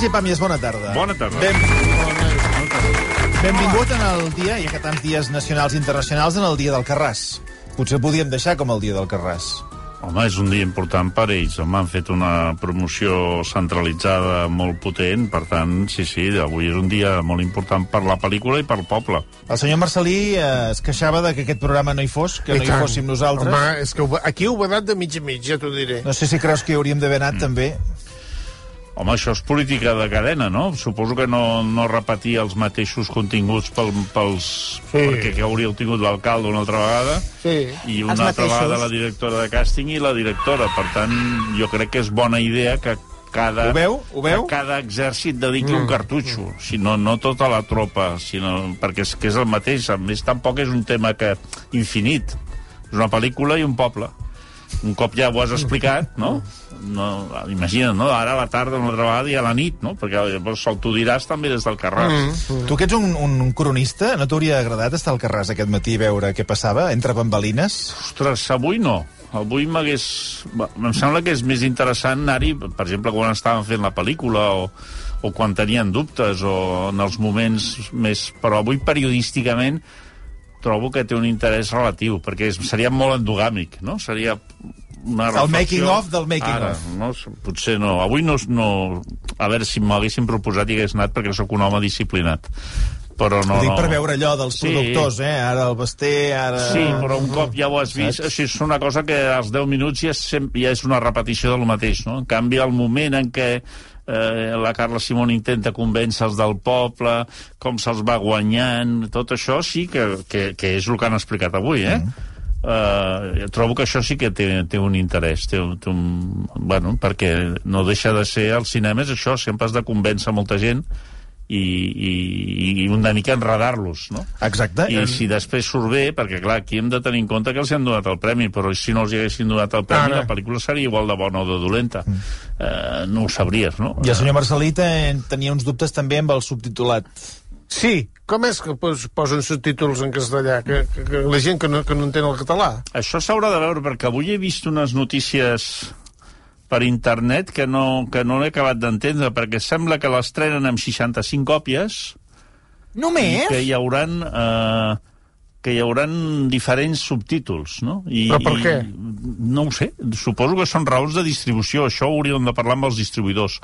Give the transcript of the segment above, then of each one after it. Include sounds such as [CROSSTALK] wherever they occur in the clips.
Sergi Pàmies, bona tarda. Bona tarda. Ben... Benvingut en el dia, i que tants dies nacionals i internacionals, en el dia del Carràs. Potser podíem deixar com el dia del Carràs. Home, és un dia important per ells. Home, han fet una promoció centralitzada molt potent, per tant, sí, sí, avui és un dia molt important per la pel·lícula i pel poble. El senyor Marcelí eh, es queixava de que aquest programa no hi fos, que I no hi tant. fóssim nosaltres. Home, és que ho- aquí ho he anat de mig a mig, ja t'ho diré. No sé si creus que hi hauríem d'haver anat, també. Home, això és política de cadena, no? Suposo que no, no repetir els mateixos continguts pel, pels... Sí. Perquè que hauríeu tingut l'alcalde una altra vegada Sí. i Els una altra mateixos. vegada la directora de càsting i la directora. Per tant, jo crec que és bona idea que cada, Ho veu? Ho veu? que cada exèrcit dediqui mm. un cartutxo, si no, no tota la tropa, sinó, perquè és que és el mateix. A més, tampoc és un tema que infinit. És una pel·lícula i un poble. Un cop ja ho has explicat, no? no imagina't, no? Ara a la tarda una altra vegada i a la nit, no? Perquè llavors sol t'ho diràs també des del Carràs. Mm. Tu que ets un, un cronista, no t'hauria agradat estar al Carràs aquest matí i veure què passava entre bambalines? Ostres, avui no. Avui m'hagués... Em sembla que és més interessant anar-hi, per exemple, quan estaven fent la pel·lícula o, o quan tenien dubtes o en els moments més... Però avui, periodísticament, trobo que té un interès relatiu, perquè és, seria molt endogàmic, no? Seria una El reflexió... making of del making Ara, of. No, potser no. Avui no, no... A veure, si m'haguessin proposat i hagués anat perquè sóc un home disciplinat. Però no, Ho dic per veure allò dels Sí. productors, eh? Ara el Basté, ara... Sí, però un cop ja ho has vist, Saps? és una cosa que als 10 minuts ja és, ja és una repetició del mateix, no? En canvi, el moment en què eh, la Carla Simón intenta convèncer els del poble, com se'ls va guanyant, tot això sí que, que, que és el que han explicat avui, eh? Mm. Uh, trobo que això sí que té, té un interès té, un- té un, bueno, perquè no deixa de ser el cinema és això, sempre has de convèncer molta gent i, i, i una mica enredar-los no? Exacte. I si després surt bé, perquè clar, aquí hem de tenir en compte que els han donat el premi, però si no els hi haguessin donat el premi, Ara. la pel·lícula seria igual de bona o de dolenta. Mm. Uh, no ho sabries, no? I el senyor Marcelí ten- tenia uns dubtes també amb el subtitulat. Sí, com és que pos, posen subtítols en castellà? Que, que, que la gent que no, que no entén el català? Això s'haurà de veure, perquè avui he vist unes notícies per internet que no, que no l'he acabat d'entendre, perquè sembla que l'estrenen amb 65 còpies i Només? que hi hauran... Eh, que hi hauran diferents subtítols, no? I, Però per què? I, no ho sé, suposo que són raons de distribució, això ho hauríem de parlar amb els distribuïdors.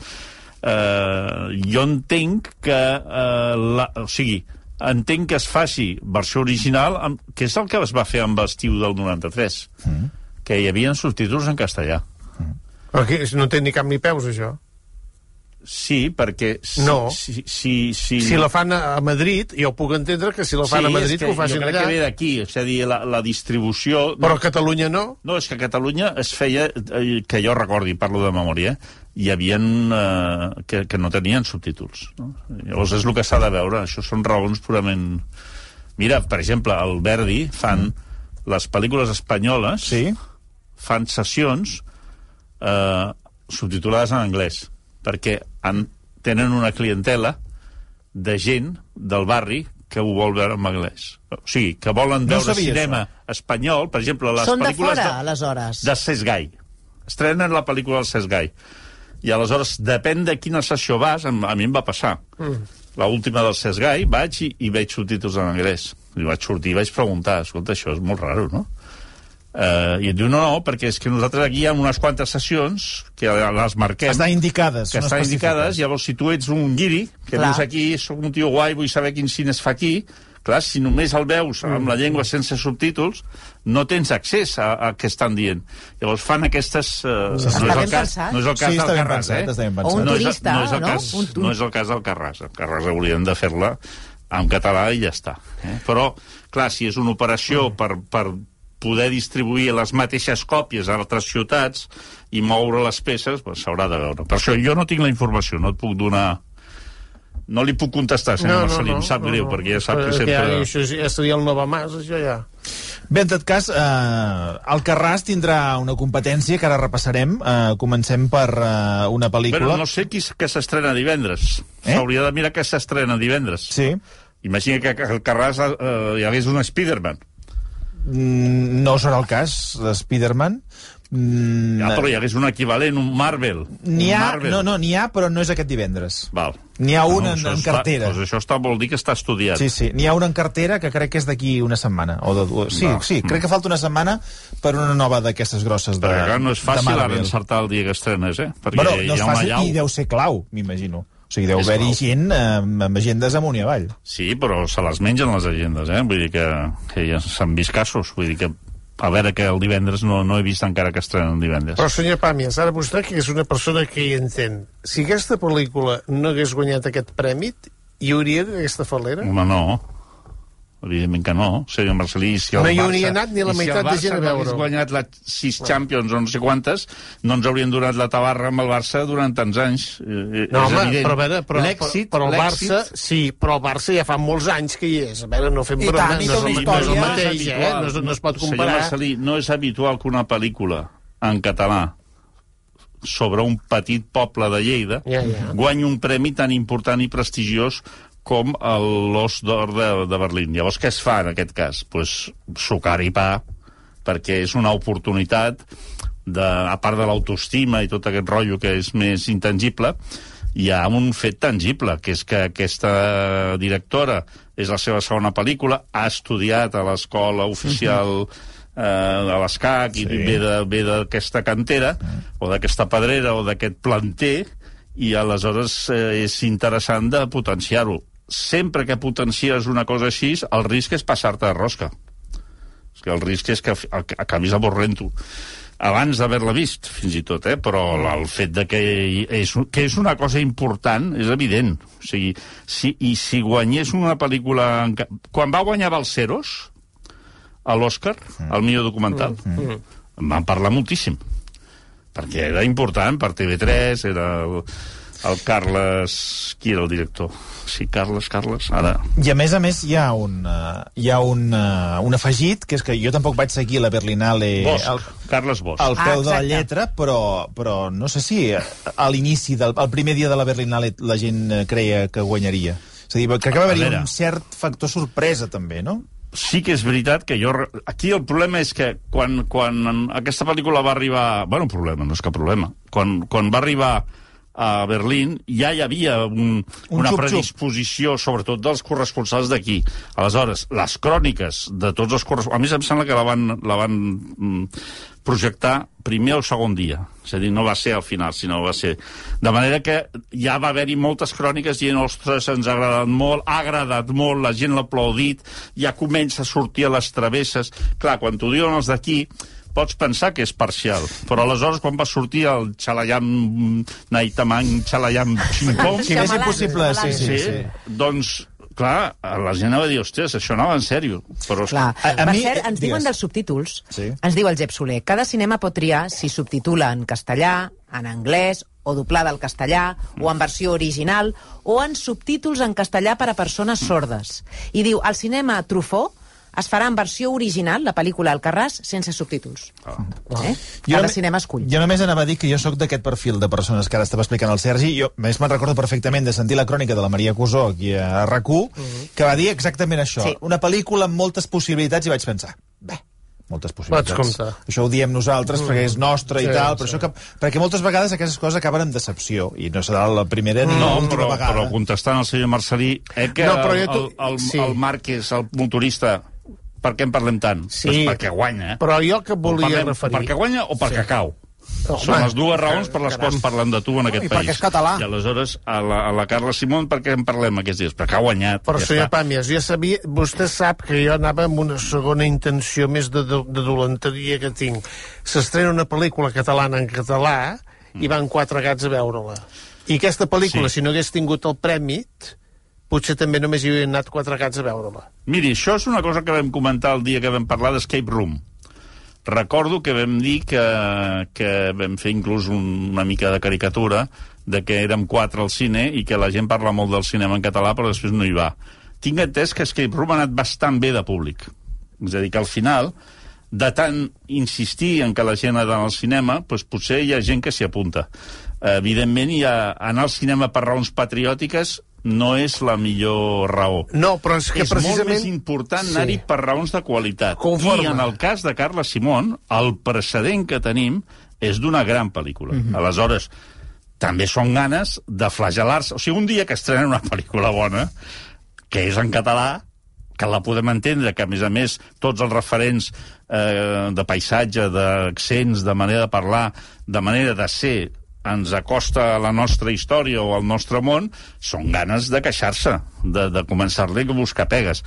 Uh, jo entenc que, uh, la, o sigui, entenc que es faci versió original, amb, que és el que es va fer amb estiu del 93, mm. que hi havia subtítols en castellà. Perquè no té ni cap ni peus, això. Sí, perquè... Si, No. Si, si, si, Si la fan a Madrid, jo puc entendre que si la fan a Madrid que ho facin jo crec allà. que ve d'aquí, és a dir, la, la distribució... Però a Catalunya no. No, és que a Catalunya es feia, eh, que jo recordi, parlo de memòria, hi havia eh, que, que no tenien subtítols. No? Llavors és el que s'ha de veure, això són raons purament... Mira, per exemple, el Verdi fan les pel·lícules espanyoles, Sí? fan sessions eh, subtitulades en anglès, perquè han, tenen una clientela de gent del barri que ho vol veure en anglès. O sigui, que volen No veure cinema espanyol, per exemple, les Són de pel·lícules fora, aleshores. de Cesc Gai. Estrenen la pel·lícula del Cesc Gai. I aleshores, depèn de quina sessió vas, a a mi em va passar. Mm. La última del Cesc Gai, vaig i, i veig subtítols en anglès. I vaig sortir i vaig preguntar, escolta, això és molt raro, no? Uh, I et diu, no, no, perquè és que nosaltres aquí hi ha unes quantes sessions que les marquem Estan indicades. que no estan indicades, llavors si tu ets un guiri, que Clar. dius aquí, sóc un tio guai, vull saber quin cine es fa aquí, clar, si només el veus amb la llengua sense subtítols, no tens accés a, a què estan dient. Llavors fan aquestes... Uh, Està no, és el cas, pensat. no és el cas Sí, del Carràs, eh? O un no és, el- turista, no és el no? Cas, Un- no és el cas del Carràs. El Carràs haurien de fer-la en català i ja està. Eh? Però, clar, si és una operació per, per poder distribuir les mateixes còpies a altres ciutats i moure les peces, doncs s'haurà de veure. Per això jo no tinc la informació, no et puc donar... No li puc contestar, senyor Marcelí, em sap greu, perquè ja sap que sempre... Ja, això ja seria el Nova Mas, això ja. Bé, en tot cas, eh, el Carràs tindrà una competència que ara repassarem. Eh, comencem per eh, una pel·lícula. Però no sé qui que s'estrena divendres. Eh? S'hauria de mirar que s'estrena divendres. Sí. Imagina que al Carràs eh, hi hagués un Spiderman. Mm, no serà el cas de Spider-Man, Mm, Ja, però hi hagués un equivalent, un Marvel. N'hi un ha, Marvel. no, no, n'hi ha, però no és aquest divendres. Val. N'hi ha un en- això en està- cartera. Doncs això està, vol dir que està estudiat. Sí, sí, n'hi ha una en cartera que crec que és d'aquí una setmana. O de, o, sí, Va. sí, crec que falta una setmana per una nova d'aquestes grosses de, Perquè clar, no és fàcil ara encertar el dia que estrenes, eh? Perquè Bueno, hi no és ha una fàcil llau. i deu ser clau, m'imagino. O sigui, deu haver-hi gent eh, amb agendes amunt i avall. Sí, però se les mengen les agendes, eh? Vull dir que, que ja s'han vist casos. Vull dir que a veure que el divendres no, no he vist encara que estrenen divendres. Però, senyor Pàmies, ara vostè, que és una persona que hi entén, si aquesta pel·lícula no hagués guanyat aquest premi, hi hauria aquesta falera? Home, no. Evidentment que no. Senyor Marcelí, si el No hi hauria anat ni la i meitat de si gent a no veure-ho. hagués guanyat les sis Champions o no sé quantes, no ens haurien donat la tabarra amb el Barça durant tants anys. Eh, eh, No, és home, evident. però a veure, però, L'èxit, però el Barça, sí, però el Barça ja fa molts anys que hi és. A veure, no fem I broma, tant, i no, té és una el, no és el mateix, eh? No, es- no es pot Senyor comparar. Marcelí, no és habitual que una pel·lícula en català sobre un petit poble de Lleida Ja, ja. guanyi un premi tan important i prestigiós com l'Os d'Or de, de Berlín. Llavors, què es fa en aquest cas? Pues, sucar i pa, perquè és una oportunitat, de, a part de l'autoestima i tot aquest rotllo que és més intangible, hi ha un fet tangible, que és que aquesta directora és la seva segona pel·lícula, ha estudiat a l'escola oficial eh, a l'ESCAC i Sí. de- ve d'aquesta cantera, o d'aquesta pedrera, o d'aquest planter, i aleshores eh, és interessant de potenciar-ho. Sempre que potencies una cosa així, el risc és passar-te de rosca. És que el risc és que acabis avorrent-ho abans d'haver-la vist, fins i tot, eh? però el fet de que és, que és una cosa important és evident. O sigui, si, I si guanyés una pel·lícula... Quan va guanyar Balceros, a l'Oscar, el millor documental, en van parlar moltíssim perquè era important per TV3, era el, el Carles... Qui era el director? Sí, Carles, Carles, ara... I a més a més hi ha un, uh, hi ha un, uh, un afegit, que és que jo tampoc vaig seguir la Berlinale Bosch, al, Carles Bosch. al Ah, peu de la lletra, però, però no sé si a l'inici, del el primer dia de la Berlinale la gent eh, creia que guanyaria. És a dir, crec que va A haver-hi veure. un cert factor sorpresa, també, no? sí que és veritat que jo... Aquí el problema és que quan, quan aquesta pel·lícula va arribar... Bueno, problema, no és cap problema. Quan, quan va arribar a Berlín ja hi havia un, Un una xup-xup. predisposició, sobretot dels corresponsals d'aquí. Aleshores, les cròniques de tots els corresponsals... A mi em sembla que la van, la van mm, projectar primer o segon dia. És a dir, no va ser al final, sinó va ser... De manera que ja va haver-hi moltes cròniques dient ostres, ens ha agradat molt, ha agradat molt, la gent l'ha aplaudit, ja comença a sortir a les travesses. Clar, quan t'ho diuen els d'aquí, pots pensar que és parcial, però aleshores quan va sortir el xalayam naitamang xalayam Si més Xamalant, impossible, sí, sí, sí, sí. doncs, clar, la gent anava a dir, ostres, això anava en sèrio. Però, és- Clar. A- a per mi- cert, ens digues. diuen dels subtítols. Sí. Ens diu el Jep Soler. Cada cinema pot triar si subtitula en castellà, en anglès, o doblada al castellà, o en versió original, o en subtítols en castellà per a persones sordes. I diu, al cinema Truffaut es farà en versió original, la pel·lícula Alcarràs, sense subtítols. Eh? Cada només- cinema escull. Jo només anava a dir que jo sóc d'aquest perfil de persones que ara estava explicant el Sergi. Jo, a més, me'n recordo perfectament de sentir la crònica de la Maria Cusó aquí a rac que va dir exactament això. Sí. Una pel·lícula amb moltes possibilitats i vaig pensar, bé, moltes possibilitats. Això ho diem nosaltres perquè és nostre Sí, i tal, però sí. això que, perquè moltes vegades aquestes coses acaben amb decepció i no serà la primera ni No, l'última però, vegada. però contestant al senyor Marcelí, eh, que No, però el, jo tu- el, el, sí. el Márquez, el motorista, per què en parlem tant? Sí. Pues perquè guanya? Però jo que volia Parlem referir... Perquè guanya o perquè sí. cau? No, Són home, les dues raons per les quals parlem de tu en aquest i país. perquè és català. I aleshores, a la, a la Carla Simón, per què en parlem aquests dies? Perquè ha guanyat. Però, ja senyor. Pàmies, ja sabia, vostè sap que jo anava amb una segona intenció més de, de, de dolenteria que tinc. S'estrena una pel·lícula catalana en català i van quatre gats a veure-la. I aquesta pel·lícula, Sí. si no hagués tingut el prèmit, potser també només hi haurien anat quatre gats a veure-la. Miri, això és una cosa que vam comentar el dia que vam parlar d'Escape Room. Recordo que vam dir que, que vam fer inclús un, una mica de caricatura de que érem quatre al cine i que la gent parla molt del cinema en català però després no hi va. Tinc entès que Escape Room ha anat bastant bé de públic. És a dir, que al final, de tant insistir en que la gent ha d'anar al cinema, doncs potser hi ha gent que s'hi apunta. Evidentment, hi ha, anar al cinema per raons patriòtiques no és la millor raó. No, però és que és molt precisament... més important Sí. anar-hi per raons de qualitat. Conforme. I en el cas de Carla Simón, el precedent que tenim és d'una gran pel·lícula. Mhm. Aleshores, també són ganes de flagel·lar-se. O sigui, un dia que estrenen una pel·lícula bona, que és en català, que la podem entendre, que a més a més tots els referents eh, de paisatge, d'accents, de manera de parlar, de manera de ser, ens acosta a la nostra història o al nostre món, són ganes de queixar-se, de, de començar-li a buscar pegues.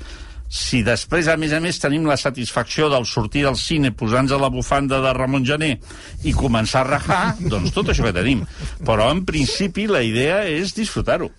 Si després, a més a més, tenim la satisfacció del sortir del cine posant-nos a la bufanda de Ramon Gené i començar a rajar, [LAUGHS] doncs tot això que tenim. Però, en principi, la idea és disfrutar-ho.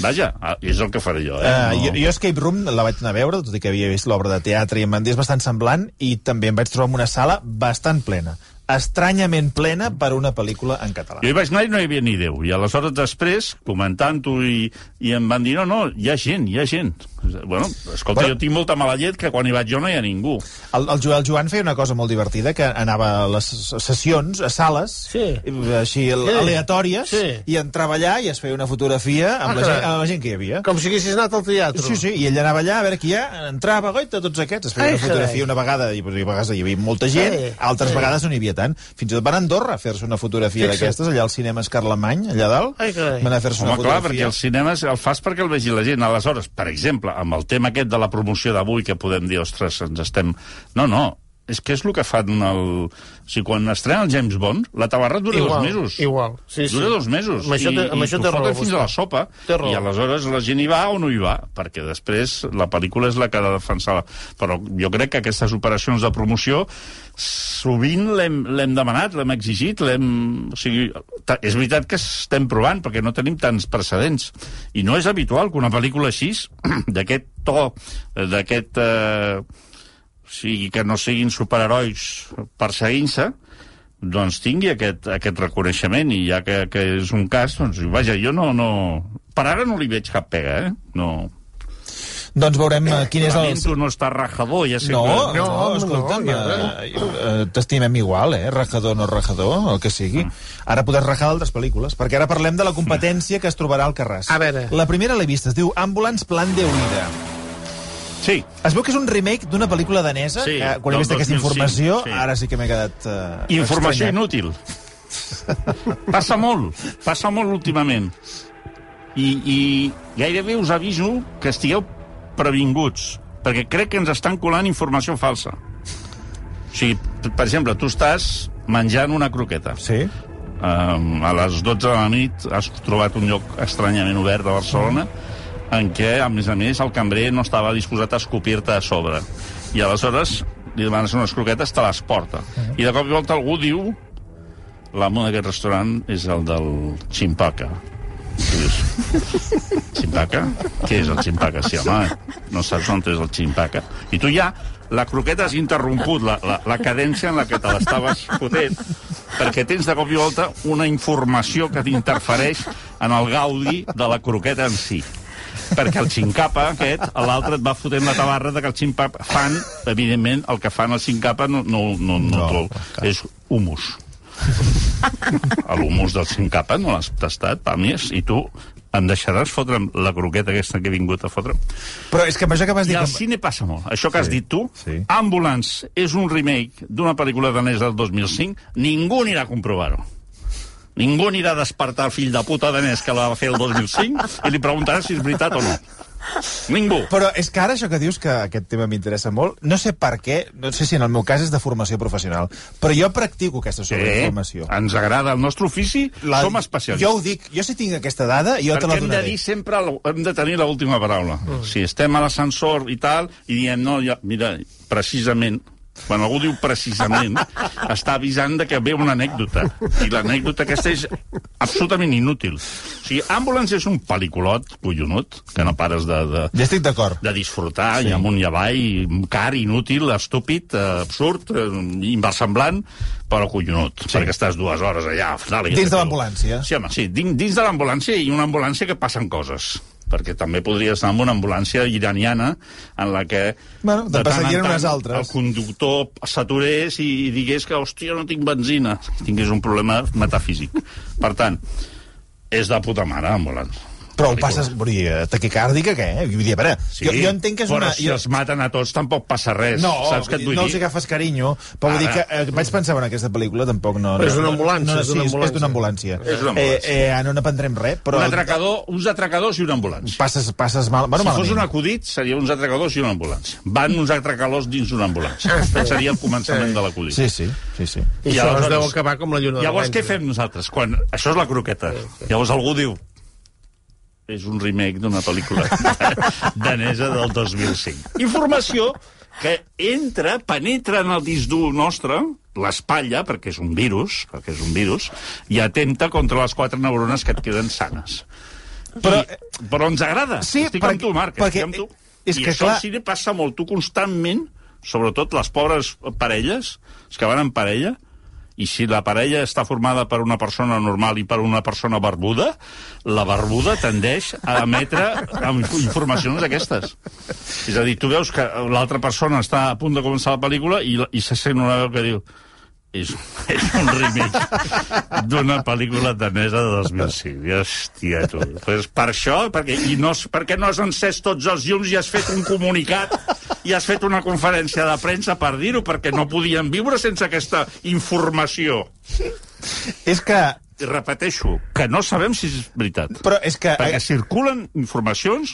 Vaja, ah, és el que faré jo, eh? Uh, jo, jo Escape Room la vaig anar a veure, tot i que havia vist l'obra de teatre i em van dir bastant semblant, i també em vaig trobar en una sala bastant plena estranyament plena per una pel·lícula en català. Jo hi vaig anar i no hi havia ni Déu. I aleshores després, comentant-ho, i, i em van dir, no, no, hi ha gent, hi ha gent. Bueno, escolta, Bueno. jo tinc molta mala llet que quan hi vaig jo no hi ha ningú. El, el Joel Joan feia una cosa molt divertida, que anava a les sessions, a sales, Sí. i- així aleatòries, Sí. i entrava allà i es feia una fotografia amb, Ah, la, gent, amb la gent que hi havia. Com si haguessis anat al teatre. Sí, sí, i ell anava allà a veure qui hi ha, entrava, goita, tots aquests, es feia Ai, una fotografia carai. una vegada, i a vegades hi havia molta gent, Sí, altres sí. vegades no n'hi havia tant. Fins i tot van a Andorra a fer-se una fotografia d'aquestes, allà al cinema Escarlemany, allà dalt, Ai, van a fer-se una Home, clar, perquè fotografia. el cinema el fas perquè el vegi la gent. Aleshores, per exemple, amb el tema aquest de la promoció d'avui, que podem dir, ostres, ens estem... No, no, és que és el que fan el... O sigui, quan estrena el James Bond, la tabarra dura Igual, dos mesos. igual, sí, sí. Dura dos mesos. Amb això I, amb i això t'ho té raó, foten fins a la sopa. Té raó. I aleshores la gent hi va o no hi va, perquè després la pel·lícula és la que ha de defensar. Però jo crec que aquestes operacions de promoció sovint l'hem demanat, l'hem exigit, l'hem... O sigui, és veritat que estem provant, perquè no tenim tants precedents. I no és habitual que una pel·lícula així, [CLEARS THROAT] d'aquest to, eh, d'aquest... Eh, sigui, que no siguin superherois perseguint-se, doncs tingui aquest, aquest reconeixement i ja que, que és un cas, doncs vaja, jo no, no... Per ara no li veig cap pega, eh? No. Doncs veurem eh, quin és el... Lamento no està rajador, ja sé No, que... no, no, escolta'm, no, eh, eh, t'estimem igual, eh? Rajador, no rajador, el que sigui. Ara podràs rajar d'altres pel·lícules, perquè ara parlem de la competència que es trobarà al Carràs. A veure. La primera l'he vista, es diu Ambulance Plan de Huida. Sí, Es veu que és un remake d'una pel·lícula danesa, Sí, que quan he vist aquesta 2005, informació, sí. ara sí que m'he quedat eh, informació estranyat. inútil. passa molt, passa molt últimament. I, I gairebé us aviso que estigueu previnguts, perquè crec que ens estan colant informació falsa. O sigui, per exemple, tu estàs menjant una croqueta. Sí? Um, a les 12 de la nit has trobat un lloc estranyament obert a Barcelona en què, a més a més, el cambrer no estava disposat a escopir-te a sobre. I aleshores li demanes unes croquetes, te les porta. I de cop i volta algú diu l'amo d'aquest restaurant és el del Chimpaca. I dius, Chimpaca? Què és el Chimpaca? Sí, home, no saps on és el Chimpaca. I tu ja, la croqueta has interromput la, la, la cadència en la que te l'estaves fotent, perquè tens de cop i volta una informació que t'interfereix en el gaudi de la croqueta en si perquè el xincapa aquest, l'altre et va fotent la tabarra de que el xincapa fan, evidentment, el que fan el xincapa no, no, no, no, No, és humus. L'humus del xincapa no l'has tastat, pàmies, i tu em deixaràs fotre'm la croqueta aquesta que he vingut a fotre'm. Però és que amb això que vas dir... I al Que... cine passa molt. Això que has dit tu, sí. Ambulance és un remake d'una pel·lícula danesa del 2005, ningú anirà a comprovar-ho. Ningú anirà a despertar el fill de puta danès que la va fer el 2005 i li preguntarà si és veritat o no. Ningú. Però és que ara això que dius, que aquest tema m'interessa molt, no sé per què, no sé si en el meu cas és de formació professional, però jo practico aquesta sobreinformació. ens agrada el nostre ofici, La- som especialistes. Jo ho dic, jo si tinc aquesta dada, jo te Perquè la hem de donaré. dir sempre, hem de tenir l'última paraula. Mm. Si estem a l'ascensor i tal, i diem, no, ja, mira, precisament, quan algú diu precisament, està avisant de que ve una anècdota. I l'anècdota aquesta és absolutament inútil. O sigui, Ambulance és un pel·lículot collonut, que no pares de, de, Ja estic d'acord. de disfrutar, sí. i amunt i avall, car, inútil, estúpid, eh, absurd, eh, inversemblant, però collonut, sí. perquè estàs dues hores allà. Dins de l'ambulància. Sí, home, sí, dins, dins de l'ambulància i una ambulància que passen coses perquè també podries anar amb una ambulància iraniana en la que Bueno, de tant en tant altres. el conductor s'aturés i, i digués que, hòstia, no tinc benzina. Tingués un problema metafísic. Per tant, és de puta mare, ambulància. Però ho passes, vull dir, eh, taquicàrdica, què? Vull dir, a veure, Sí, jo, jo entenc que és però una... si jo... els maten a tots tampoc passa res. No, Saps què et vull no dir? els agafes carinyo, però vull dir que eh, vaig pensar en aquesta pel·lícula, tampoc no... Però és no, una ambulància, no, és sí, una és- És d'una ambulància. És d'una ambulància. Eh, eh, no n'aprendrem res, però... Un atracador, uns atracadors i una ambulància. Passes, passes mal... Bueno, si fos malament. un acudit, seria uns atracadors i una ambulància. Van uns atracadors dins d'una ambulància. [LAUGHS] Aquest seria el començament de l'acudit. Sí, sí, sí, sí. I, I es deu acabar com la lluna de Llavors, què fem nosaltres? Quan... Això és la croqueta. Llavors algú diu és un remake d'una pel·lícula [LAUGHS] danesa del 2005. Informació que entra, penetra en el disc dur nostre, l'espatlla, perquè és un virus, perquè és un virus, i atempta contra les quatre neurones que et queden sanes. Però- I, però ens agrada. Sí, Estic perquè- amb tu, Marc. perquè- estic amb tu. és I que, això clar- al cine passa molt. Tu constantment, sobretot les pobres parelles, els que van en parella, i si la parella està formada per una persona normal i per una persona barbuda, la barbuda tendeix a emetre informacions d'aquestes. És a dir, tu veus que l'altra persona està a punt de començar la pel·lícula i, i se sent una veu que diu és, és un remake d'una pel·lícula danesa de 2005. I, hòstia, tu. Pues per això, perquè, i no, has- per què no has encès tots els llums i has fet un comunicat i has fet una conferència de premsa per dir-ho, perquè no podien viure sense aquesta informació. És que... I repeteixo, que no sabem si és veritat. Però és que... Perquè circulen informacions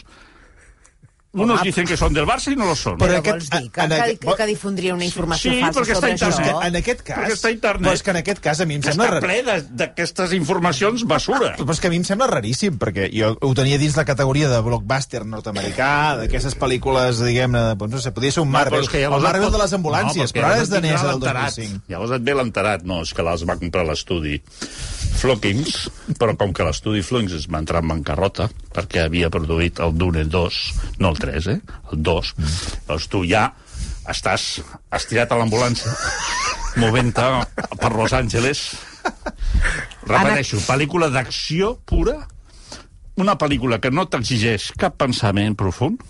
Unos dicen que són del Barça i no lo són. Però Però aquest- vols dir que, en que, aquest- que, que difondria una informació Sí, falsa perquè està sobre internet. això? En aquest cas... Perquè està a internet. Però és que en aquest cas a mi em que sembla... està rar- ple d'aquestes informacions basura. Però és que a mi em sembla raríssim, perquè jo ho tenia dins la categoria de blockbuster nord-americà, d'aquestes pel·lícules, diguem-ne, de- doncs no sé, podria ser un Marvel, que el Marvel pot- de les ambulàncies, No, però ara és danesa del l'enterat. 2005. Llavors et ve l'enterat. No, és que les va comprar l'estudi Flockings, però com que l'estudi Flockings es va entrar en bancarrota, perquè havia produït el Dune 2, no el 3, eh? El 2. Mm. Doncs tu ja estàs estirat a l'ambulància, [LAUGHS] movent-te per Los Angeles. Repeteixo, pel·lícula d'acció pura, una pel·lícula que no t'exigeix cap pensament profund,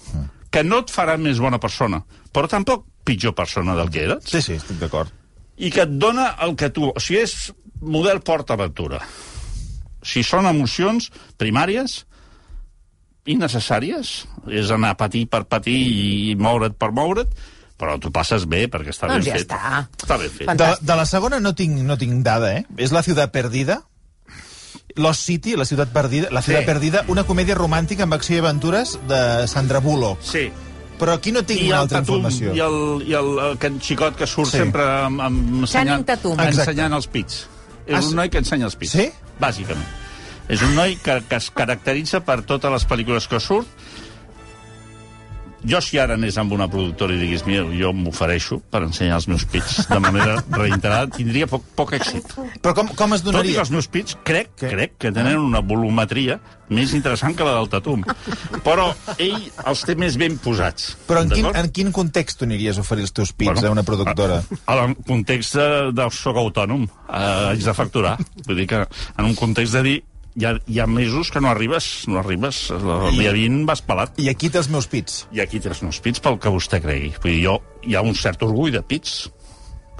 que no et farà més bona persona, però tampoc pitjor persona del que eres, Sí, sí, estic d'acord. I que et dona el que tu... O sigui, és model PortAventura. Si són emocions primàries, innecessàries, és anar a patir per patir i moure't per moure't, però tu passes bé perquè està Doncs ben ja fet. està. Està ben fet. De, de la segona no tinc, no tinc dada, eh? És La ciutat perdida, Lost City, La ciutat perdida, La ciutat Sí. perdida, una comèdia romàntica amb acció i aventures de Sandra Bullock. Sí, Però aquí no tinc i una el altra Tatum, informació. i el, i el, el can xicot que surt Sí. sempre amb, amb. Exacte. ensenyant els pits. És Ah, un noi que ensenya els pits. Sí? Bàsicament. És un noi que, que es caracteritza per totes les pel·lícules que surt. Jo, si ara anés amb una productora i digués, mira, jo m'ofereixo per ensenyar els meus pits de manera [LAUGHS] reiterada, tindria poc, poc èxit. Però com, com es Tot i donaria? que els meus pits crec, Què? crec que tenen una volumetria més interessant que la del Tatum. Però ell els té més ben posats. Però en quin, en quin context tu aniries a oferir els teus pits Bueno, a una productora? A, a, en context de, de soc autònom, eh, haig de facturar. Vull dir que en un context de dir hi ha, hi ha mesos que no arribes, no arribes, el dia 20 vas pelat. I aquí té els meus pits. I aquí tens uns pits pel que vostè cregui. Vull dir, jo, hi ha un cert orgull de pits.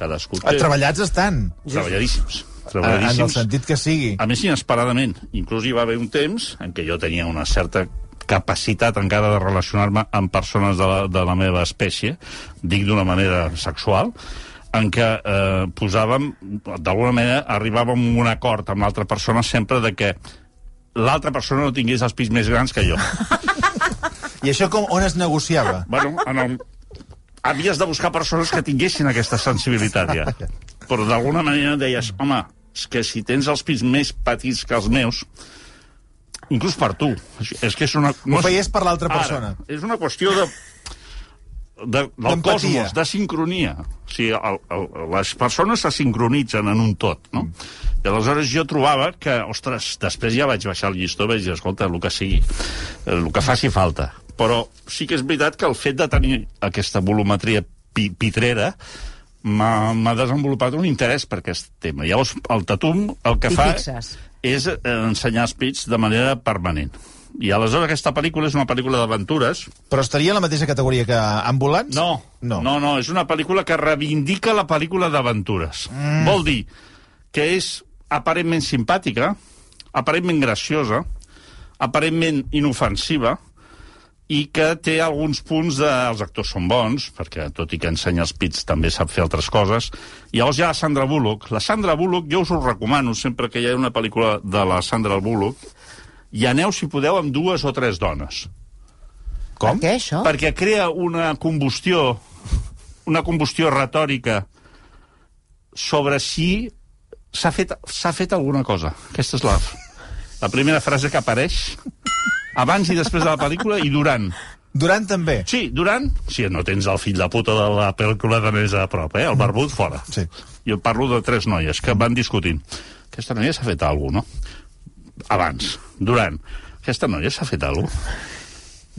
Cadascú Ah, té... Treballats estan, Treballadíssims. en el Treballadíssims. sentit que sigui. A més, inesperadament. Inclús hi va haver un temps en què jo tenia una certa capacitat encara de relacionar-me amb persones de la, de la meva espècie, dic d'una manera sexual, en què eh, posàvem, d'alguna manera, arribàvem a un acord amb l'altra persona sempre de que l'altra persona no tingués els pis més grans que jo. I això com, on es negociava? bueno, en el... havies de buscar persones que tinguessin aquesta sensibilitat ja. Però d'alguna manera deies, home, és que si tens els pits més petits que els meus, inclús per tu, és que és una... Ho és- feies per l'altra Ara, persona. és una qüestió de, de, del cosmos, de sincronia. O sigui, el, el, les persones se sincronitzen en un tot, no? I aleshores jo trobava que, ostres, després ja vaig baixar el llistó, vaig dir, escolta, el que sigui, el que faci falta. Però sí que és veritat que el fet de tenir aquesta volumetria pi pitrera m'ha desenvolupat un interès per aquest tema. Llavors, el Tatum el que fa fixes. és ensenyar els pits de manera permanent. I aleshores aquesta pel·lícula és una pel·lícula d'aventures. Però estaria en la mateixa categoria que Ambulants? No, No. no, no, és una pel·lícula que reivindica la pel·lícula d'aventures. Mm. Vol dir que és aparentment simpàtica, aparentment graciosa, aparentment inofensiva, i que té alguns punts de... Els actors són bons, perquè tot i que ensenya els pits també sap fer altres coses. I llavors hi ha la Sandra Bullock. La Sandra Bullock, jo us ho recomano, sempre que hi ha una pel·lícula de la Sandra Bullock, i aneu, si podeu, amb dues o tres dones. Com? Per què, això? Perquè crea una combustió, una combustió retòrica sobre si s'ha fet, fet alguna cosa. Aquesta és la, la primera frase que apareix abans i després de la pel·lícula i durant. Durant també. Sí, durant... Si no tens el fill de puta de la pel·lícula de més a prop, eh? El barbut, fora. Sí. Jo parlo de tres noies que van discutint. Aquesta noia s'ha fet alguna cosa, no? Abans, durant. Aquesta noia s'ha fet alguna cosa.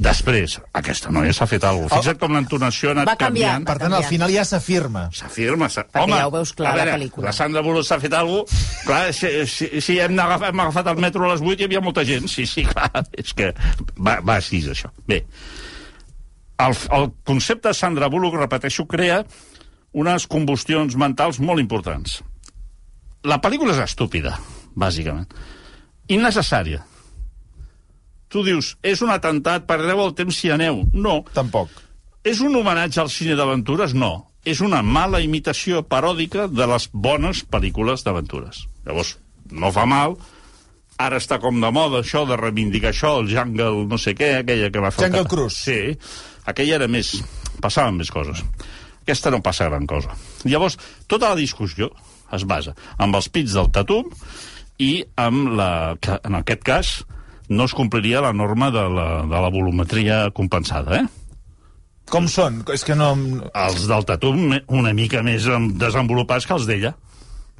Després, aquesta noia s'ha fet alguna cosa. Fixa't com l'entonació ha anat Va canviar. canviant. Per tant, al final ja s'afirma. S'afirma. Home, ja ho veus clar a a la veure, pel·lícula. La Sandra Bullock s'ha fet alguna cosa... Clar, si, si, si hem, agafat, hem agafat el metro a les 8 hi havia molta gent. Sí, sí, clar, [LAUGHS] és que va, va així, això. Bé, el, el concepte de Sandra Bullock, repeteixo, crea unes combustions mentals molt importants. La pel·lícula és estúpida, bàsicament. Innecessària. Tu dius, és un atemptat, perdeu el temps si aneu. No, Tampoc. és un homenatge al cine d'aventures? No. És una mala imitació paròdica de les bones pel·lícules d'aventures. Llavors, no fa mal. Ara està com de moda això de reivindicar això, el Jungle no sé què, aquella que va fer... Jungle Cruise. Sí, aquella era més... Passaven més coses. Aquesta no passa gran cosa. Llavors, tota la discussió es basa amb els pits del tatum i amb la... que en aquest cas no es compliria la norma de la, de la volumetria compensada, eh? Com són? És que no... els del Tatum me- una mica més desenvolupats que els d'ella.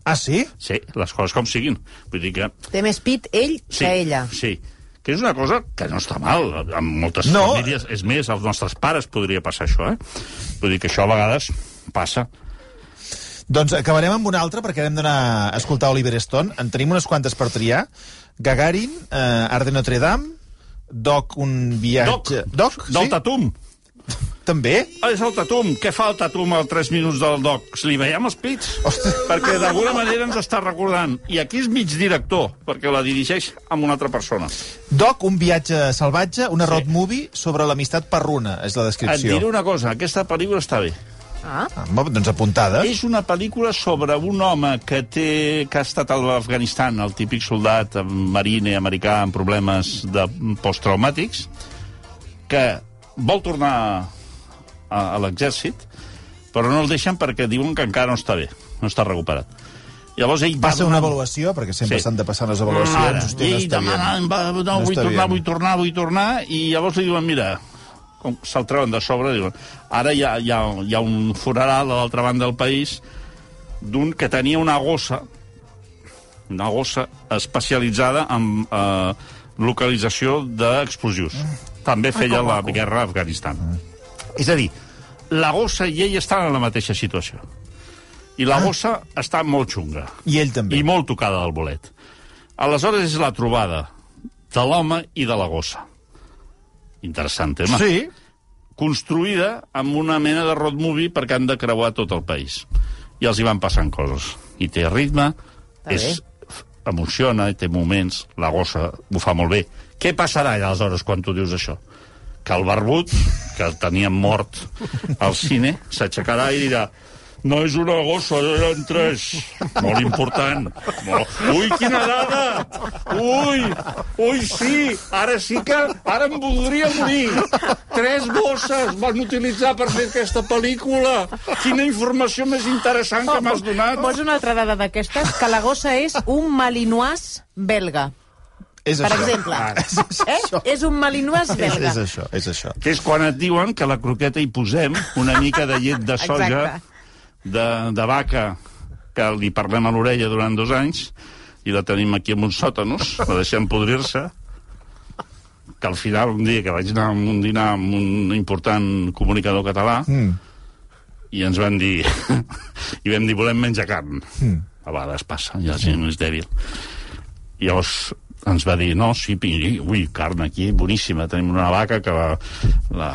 Ah, sí? Sí, les coses com siguin. Vull dir que... Té més pit ell Sí, que ella. Sí, que és una cosa que no està mal. En moltes No. famílies, és més, als nostres pares podria passar això, eh? Vull dir que això a vegades passa. Doncs acabarem amb una altra, perquè hem d'anar a escoltar Oliver Stone. En tenim unes quantes per triar. Gagarin, eh, Art de Notre Dame, Doc, un viatge... Doc? Del sí? Tatum. També? Ah, és el Tatum. Què fa el Tatum als 3 minuts del Doc? Li veiem els pits? Ostres. Perquè d'alguna manera ens està recordant. I aquí és mig director, perquè la dirigeix amb una altra persona. Doc, un viatge salvatge, una Sí. road movie sobre l'amistat perruna, és la Et descripció. diré una cosa, aquesta pel·lícula està bé. Ah, Ah, doncs apuntada. És una pel·lícula sobre un home que, té, que ha estat a l'Afganistan, el típic soldat marine americà amb problemes de posttraumàtics, que vol tornar a, a l'exèrcit, però no el deixen perquè diuen que encara no està bé, no està recuperat. Llavors ell va Passa una donar- avaluació, perquè sempre Sí. s'han de passar les avaluacions. Ara, Hosti, I no ell demana, va, no, No vull tornar, bien. vull tornar, vull tornar, i llavors li diuen, mira, com se'l treuen de sobre, diuen, ara hi ha, hi ha, hi ha un funeral a l'altra banda del país d'un que tenia una gossa, una gossa especialitzada en eh, localització d'explosius. També feia la guerra a Afganistan. És a dir, la gossa i ell estan en la mateixa situació. I la gossa està molt xunga I ell també. i molt tocada del bolet. Aleshores és la trobada de l'home i de la gossa. Interessant tema. Sí, Construïda amb una mena de road movie perquè han de creuar tot el país. I els hi van passant coses. I té ritme, Està és, emociona, i té moments, la gossa ho fa molt bé. Què passarà aleshores quan tu dius això? Que el barbut, que el teníem mort al cine, s'aixecarà i dirà no és una gossa, eren tres. Molt important. Molt... Ui, quina dada! Ui, ui, sí! Ara sí que... Ara em voldria morir. Tres gosses van utilitzar per fer aquesta pel·lícula. Quina informació més interessant que m'has donat. Vols una altra dada d'aquestes? Que la gossa és un malinois belga. és Per això. exemple. És Eh? això. És un malinois És, belga. és això, és això. Que és quan et diuen que a la croqueta hi posem una mica de llet de soja Exacte. De, de vaca que li parlem a l'orella durant dos anys i la tenim aquí en uns sòtanos, la deixem podrir-se que al final un dia que vaig anar a un dinar amb un important comunicador català Mm. i ens van dir [LAUGHS] i vam dir volem menjar carn. A vegades passa, hi ha gent més dèbil. Llavors ens va dir, no, sí, pi- ui, carn aquí, boníssima, tenim una vaca que la, la,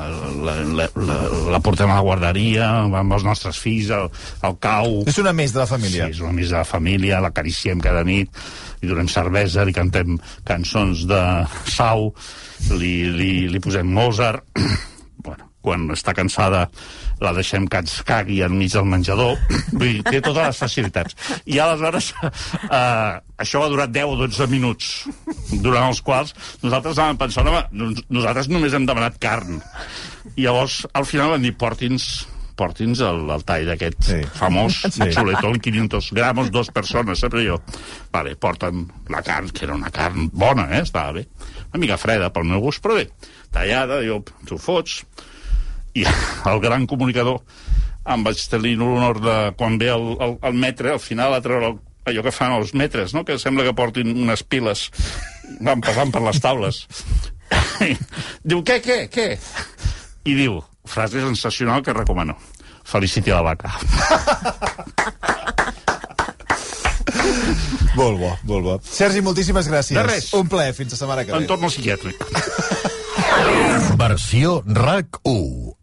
la, la, la, la portem a la guarderia, va amb els nostres fills al, al cau... És una més de la família. Sí, és una més de la família, l'acariciem cada nit, li donem cervesa, li cantem cançons de sau, li, li, li posem Mozart... quan està cansada la deixem que ens cagui enmig del menjador. [COUGHS] Vull dir, té totes les facilitats. I aleshores, eh, això va durar 10 o 12 minuts, durant els quals nosaltres vam pensar, home, nos- nosaltres només hem demanat carn. I llavors, al final van dir, porti'ns porti'ns el, el tall aquest Sí. famós, Sí. chuletón 500 gramos, dos persones, sempre jo. Vale, porten la carn, que era una carn bona, eh? estava bé. Una mica freda pel meu gust, però bé. Tallada, jo, t'ho fots. I [LAUGHS] el gran comunicador em vaig tenir l'honor de, quan ve el, el, el metre, al final a treure el, allò que fan els metres, no? que sembla que portin unes piles van passant per les taules. [LAUGHS] diu, què, què, què? I diu, frase sensacional que recomano. Feliciti a la vaca. [LAUGHS] Molt bo, molt bo. Sergi, moltíssimes gràcies. De res. Un plaer. Fins la setmana que ve. Entorn al psiquiàtric. Versió RAC 1.